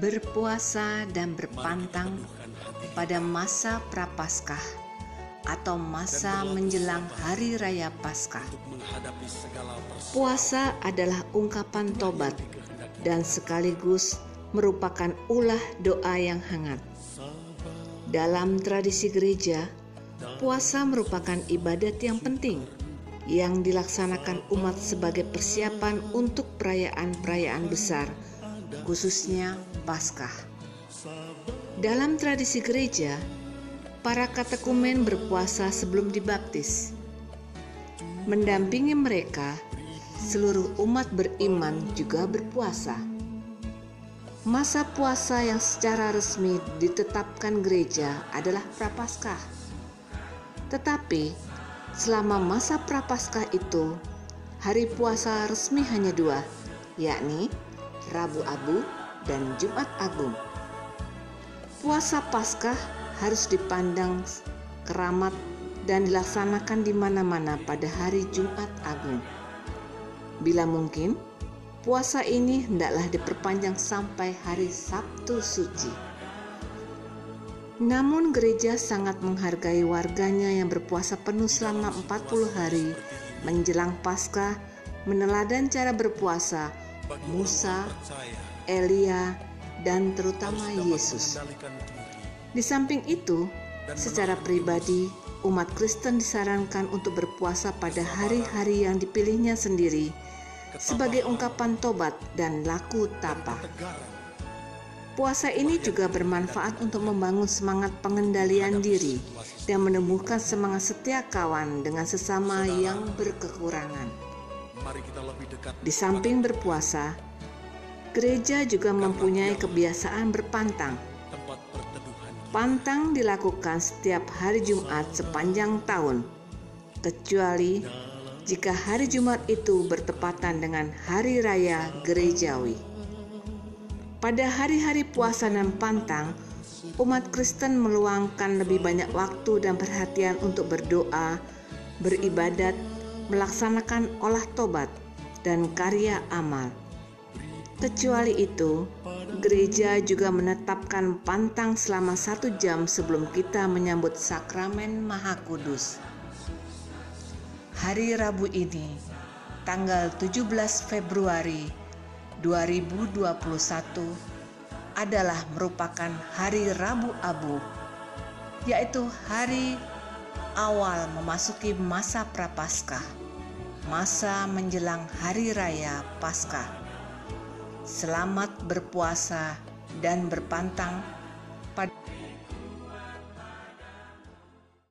berpuasa dan berpantang pada masa Prapaskah atau masa menjelang hari raya Paskah. Puasa adalah ungkapan tobat dan sekaligus merupakan ulah doa yang hangat. Dalam tradisi gereja, puasa merupakan ibadat yang penting yang dilaksanakan umat sebagai persiapan untuk perayaan-perayaan besar, khususnya Paskah. Dalam tradisi gereja, para katekumen berpuasa sebelum dibaptis. Mendampingi mereka, seluruh umat beriman juga berpuasa. Masa puasa yang secara resmi ditetapkan gereja adalah Prapaskah. Tetapi selama masa Prapaskah itu, hari puasa resmi hanya dua, yakni Rabu Abu dan Jumat Agung. Puasa Paskah harus dipandang keramat dan dilaksanakan di mana-mana pada hari Jumat Agung. Bila mungkin, puasa ini hendaklah diperpanjang sampai hari Sabtu Suci. Namun gereja sangat menghargai warganya yang berpuasa penuh selama 40 hari menjelang Paskah meneladan cara berpuasa Musa, Elia, dan terutama Yesus. Di samping itu, secara pribadi umat Kristen disarankan untuk berpuasa pada hari-hari yang dipilihnya sendiri sebagai ungkapan tobat dan laku tapa. Puasa ini juga bermanfaat untuk membangun semangat pengendalian diri dan menumbuhkan semangat setia kawan dengan sesama yang berkekurangan. Di samping berpuasa, gereja juga mempunyai kebiasaan berpantang. Pantang dilakukan setiap hari Jumat sepanjang tahun, kecuali jika hari Jumat itu bertepatan dengan hari raya gerejawi. Pada hari-hari puasa dan pantang, umat Kristen meluangkan lebih banyak waktu dan perhatian untuk berdoa, beribadat, melaksanakan olah tobat, dan karya amal. Kecuali itu, gereja juga menetapkan pantang selama satu jam sebelum kita menyambut sakramen Maha Kudus. Hari Rabu ini, tanggal 17 Februari 2021 adalah merupakan hari Rabu Abu, yaitu hari awal memasuki masa Prapaskah, masa menjelang hari raya Paskah. Selamat berpuasa dan berpantang pada